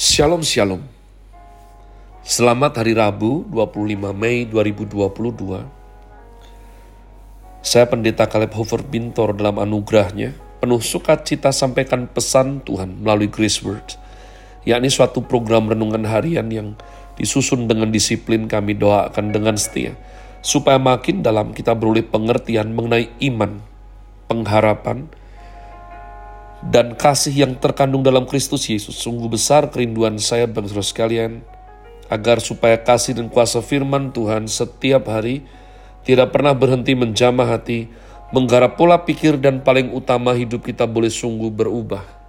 Shalom Shalom. Selamat hari Rabu 25 Mei 2022 Saya pendeta Caleb Hofer Bintor dalam anugerahnya Penuh sukacita sampaikan pesan Tuhan melalui Grace Word yakni suatu program renungan harian yang disusun dengan disiplin kami doakan dengan setia supaya makin dalam kita beroleh pengertian mengenai iman, pengharapan, dan kasih yang terkandung dalam Kristus Yesus. Sungguh besar kerinduan saya bagi saudara sekalian, agar supaya kasih dan kuasa firman Tuhan setiap hari tidak pernah berhenti menjamah hati, menggarap pola pikir dan paling utama hidup kita boleh sungguh berubah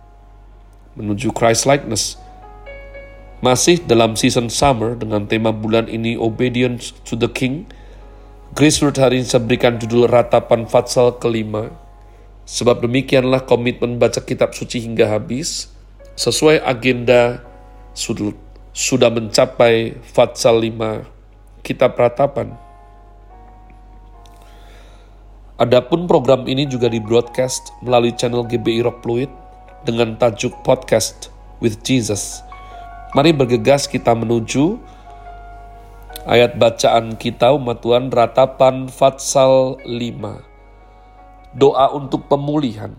menuju Christ likeness. Masih dalam season summer dengan tema bulan ini Obedience to the King, Grace Word hari ini saya berikan judul Ratapan Fatsal kelima, Sebab demikianlah komitmen baca kitab suci hingga habis, sesuai agenda sudah mencapai Fatsal 5 kitab ratapan. Adapun program ini juga di broadcast melalui channel GBI Rock Fluid dengan tajuk Podcast with Jesus. Mari bergegas kita menuju ayat bacaan kita umat Tuhan ratapan Fatsal 5 doa untuk pemulihan.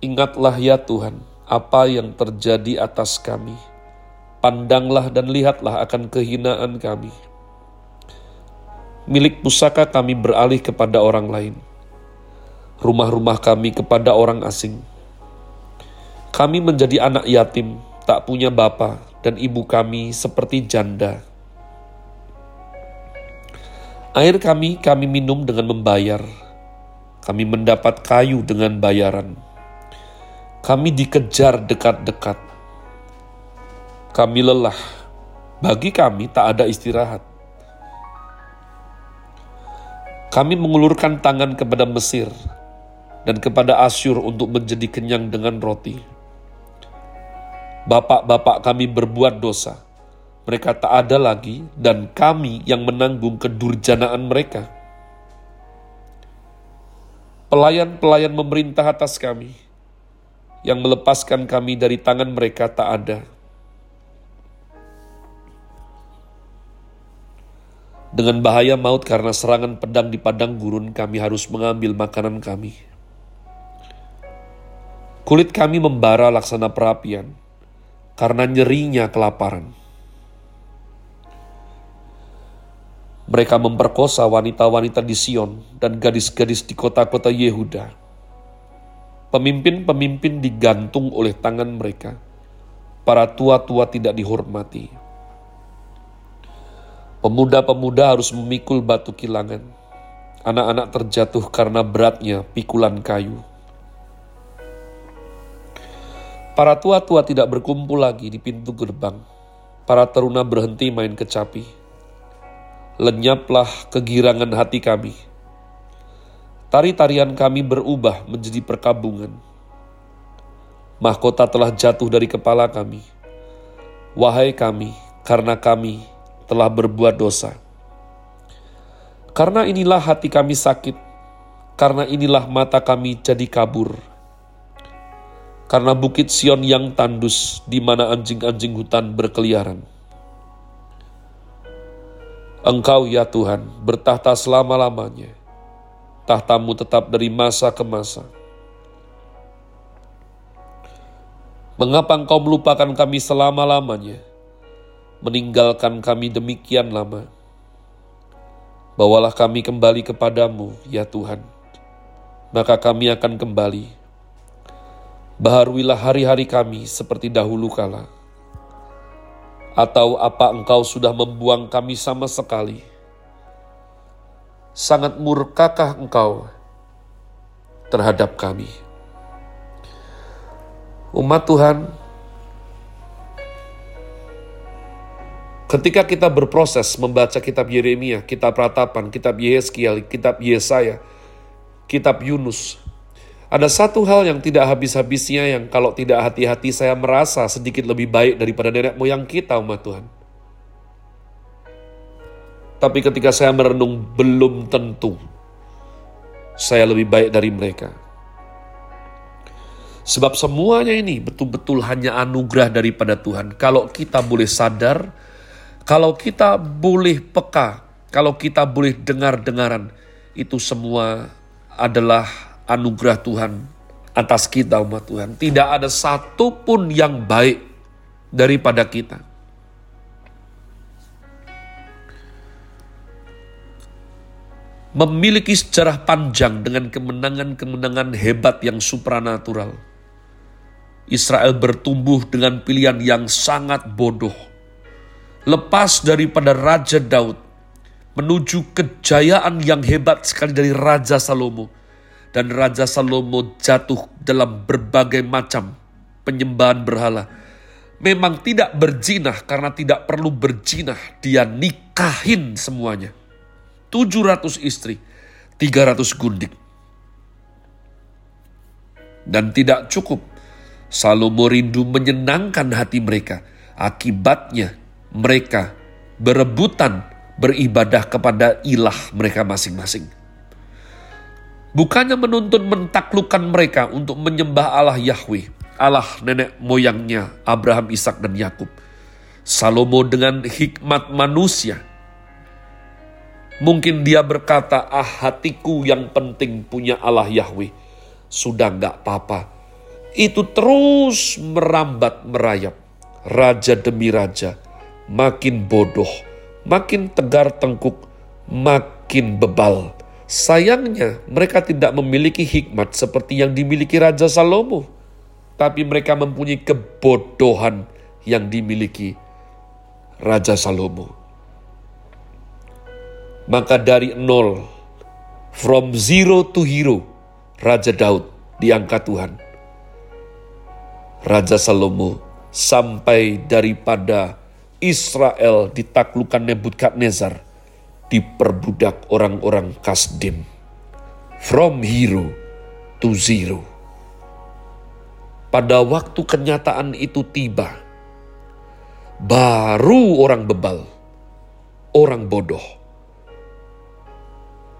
Ingatlah ya Tuhan, apa yang terjadi atas kami. Pandanglah dan lihatlah akan kehinaan kami. Milik pusaka kami beralih kepada orang lain. Rumah-rumah kami kepada orang asing. Kami menjadi anak yatim, tak punya bapa, dan ibu kami seperti janda. Air kami kami minum dengan membayar, kami mendapat kayu dengan bayaran. Kami dikejar dekat-dekat. Kami lelah. Bagi kami tak ada istirahat. Kami mengulurkan tangan kepada Mesir dan kepada Asyur untuk menjadi kenyang dengan roti. Bapak-bapak kami berbuat dosa. Mereka tak ada lagi dan kami yang menanggung kedurjanaan mereka pelayan-pelayan memerintah atas kami, yang melepaskan kami dari tangan mereka tak ada. Dengan bahaya maut karena serangan pedang di padang gurun, kami harus mengambil makanan kami. Kulit kami membara laksana perapian, karena nyerinya kelaparan. Mereka memperkosa wanita-wanita di Sion dan gadis-gadis di kota-kota Yehuda. Pemimpin-pemimpin digantung oleh tangan mereka. Para tua-tua tidak dihormati. Pemuda-pemuda harus memikul batu kilangan. Anak-anak terjatuh karena beratnya pikulan kayu. Para tua-tua tidak berkumpul lagi di pintu gerbang. Para teruna berhenti main kecapi lenyaplah kegirangan hati kami. Tari-tarian kami berubah menjadi perkabungan. Mahkota telah jatuh dari kepala kami. Wahai kami, karena kami telah berbuat dosa. Karena inilah hati kami sakit, karena inilah mata kami jadi kabur. Karena bukit Sion yang tandus, di mana anjing-anjing hutan berkeliaran Engkau ya Tuhan bertahta selama-lamanya. Tahtamu tetap dari masa ke masa. Mengapa engkau melupakan kami selama-lamanya? Meninggalkan kami demikian lama. Bawalah kami kembali kepadamu, ya Tuhan. Maka kami akan kembali. Baharuilah hari-hari kami seperti dahulu kala atau apa engkau sudah membuang kami sama sekali? Sangat murkakah engkau terhadap kami? Umat Tuhan, ketika kita berproses membaca kitab Yeremia, kitab Ratapan, kitab Yeskiel, kitab Yesaya, kitab Yunus, ada satu hal yang tidak habis-habisnya yang kalau tidak hati-hati saya merasa sedikit lebih baik daripada nenek moyang kita umat Tuhan. Tapi ketika saya merenung belum tentu saya lebih baik dari mereka. Sebab semuanya ini betul-betul hanya anugerah daripada Tuhan. Kalau kita boleh sadar, kalau kita boleh peka, kalau kita boleh dengar-dengaran, itu semua adalah anugerah Tuhan atas kita umat Tuhan. Tidak ada satupun yang baik daripada kita. Memiliki sejarah panjang dengan kemenangan-kemenangan hebat yang supranatural Israel bertumbuh dengan pilihan yang sangat bodoh. Lepas daripada Raja Daud menuju kejayaan yang hebat sekali dari Raja Salomo. Dan Raja Salomo jatuh dalam berbagai macam penyembahan berhala. Memang tidak berjinah karena tidak perlu berjinah. Dia nikahin semuanya. 700 istri, 300 gundik. Dan tidak cukup Salomo rindu menyenangkan hati mereka. Akibatnya mereka berebutan beribadah kepada ilah mereka masing-masing. Bukannya menuntun mentaklukkan mereka untuk menyembah Allah Yahweh, Allah nenek moyangnya Abraham, Ishak dan Yakub. Salomo dengan hikmat manusia. Mungkin dia berkata, ah hatiku yang penting punya Allah Yahweh. Sudah nggak apa-apa, itu terus merambat merayap. Raja demi raja, makin bodoh, makin tegar tengkuk, makin bebal. Sayangnya mereka tidak memiliki hikmat seperti yang dimiliki Raja Salomo. Tapi mereka mempunyai kebodohan yang dimiliki Raja Salomo. Maka dari nol, from zero to hero, Raja Daud diangkat Tuhan Raja Salomo sampai daripada Israel ditaklukkan Nebukadnezar diperbudak orang-orang Kasdim from hero to zero. Pada waktu kenyataan itu tiba, baru orang bebal, orang bodoh,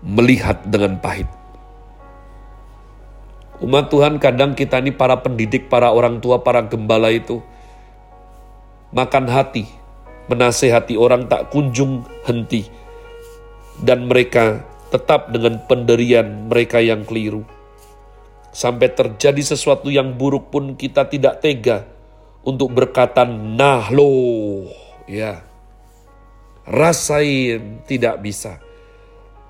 melihat dengan pahit Umat Tuhan kadang kita ini para pendidik, para orang tua, para gembala itu makan hati, menasehati orang tak kunjung henti. Dan mereka tetap dengan penderian mereka yang keliru. Sampai terjadi sesuatu yang buruk pun kita tidak tega untuk berkata, nah lo, ya. Rasain tidak bisa.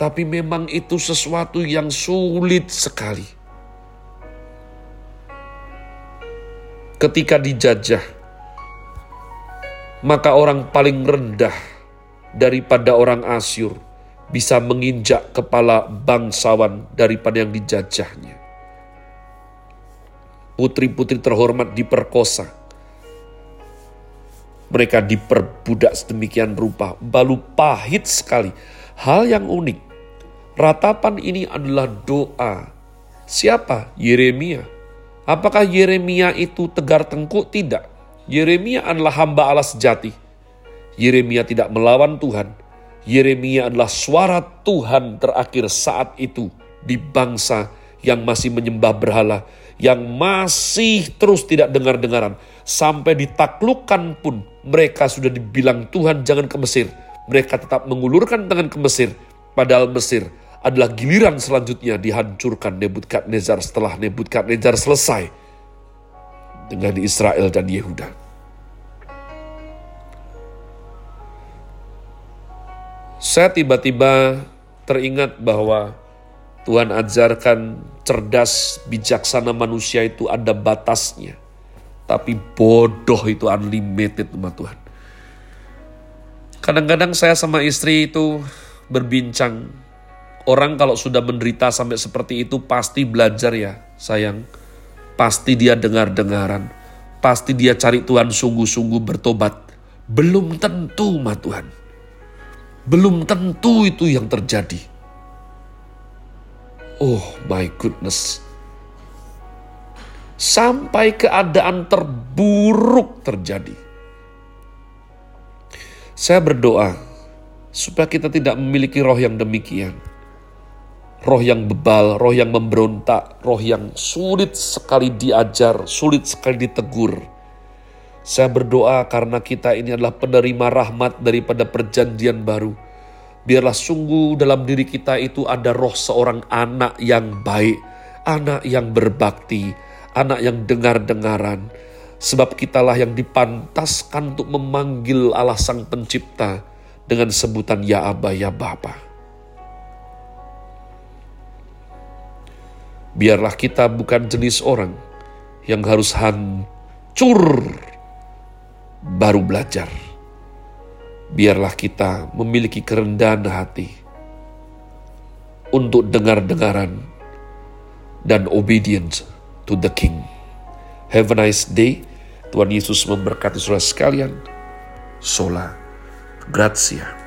Tapi memang itu sesuatu yang sulit sekali ketika dijajah, maka orang paling rendah daripada orang Asyur bisa menginjak kepala bangsawan daripada yang dijajahnya. Putri-putri terhormat diperkosa. Mereka diperbudak sedemikian rupa, balu pahit sekali. Hal yang unik, ratapan ini adalah doa. Siapa? Yeremia Apakah Yeremia itu tegar tengkuk? Tidak. Yeremia adalah hamba Allah sejati. Yeremia tidak melawan Tuhan. Yeremia adalah suara Tuhan terakhir saat itu di bangsa yang masih menyembah berhala, yang masih terus tidak dengar-dengaran. Sampai ditaklukkan pun mereka sudah dibilang Tuhan jangan ke Mesir. Mereka tetap mengulurkan tangan ke Mesir. Padahal Mesir adalah giliran selanjutnya dihancurkan Nebukadnezar setelah Nebukadnezar selesai dengan Israel dan Yehuda. Saya tiba-tiba teringat bahwa Tuhan ajarkan cerdas bijaksana manusia itu ada batasnya. Tapi bodoh itu unlimited teman Tuhan. Kadang-kadang saya sama istri itu berbincang Orang kalau sudah menderita sampai seperti itu pasti belajar ya sayang. Pasti dia dengar-dengaran. Pasti dia cari Tuhan sungguh-sungguh bertobat. Belum tentu mah Tuhan. Belum tentu itu yang terjadi. Oh my goodness. Sampai keadaan terburuk terjadi. Saya berdoa supaya kita tidak memiliki roh yang demikian roh yang bebal, roh yang memberontak, roh yang sulit sekali diajar, sulit sekali ditegur. Saya berdoa karena kita ini adalah penerima rahmat daripada perjanjian baru. Biarlah sungguh dalam diri kita itu ada roh seorang anak yang baik, anak yang berbakti, anak yang dengar-dengaran. Sebab kitalah yang dipantaskan untuk memanggil Allah Sang Pencipta dengan sebutan Ya Aba, Ya Bapa. Biarlah kita bukan jenis orang yang harus hancur baru belajar. Biarlah kita memiliki kerendahan hati untuk dengar-dengaran dan obedience to the King. Have a nice day. Tuhan Yesus memberkati saudara sekalian. Sola. Grazie.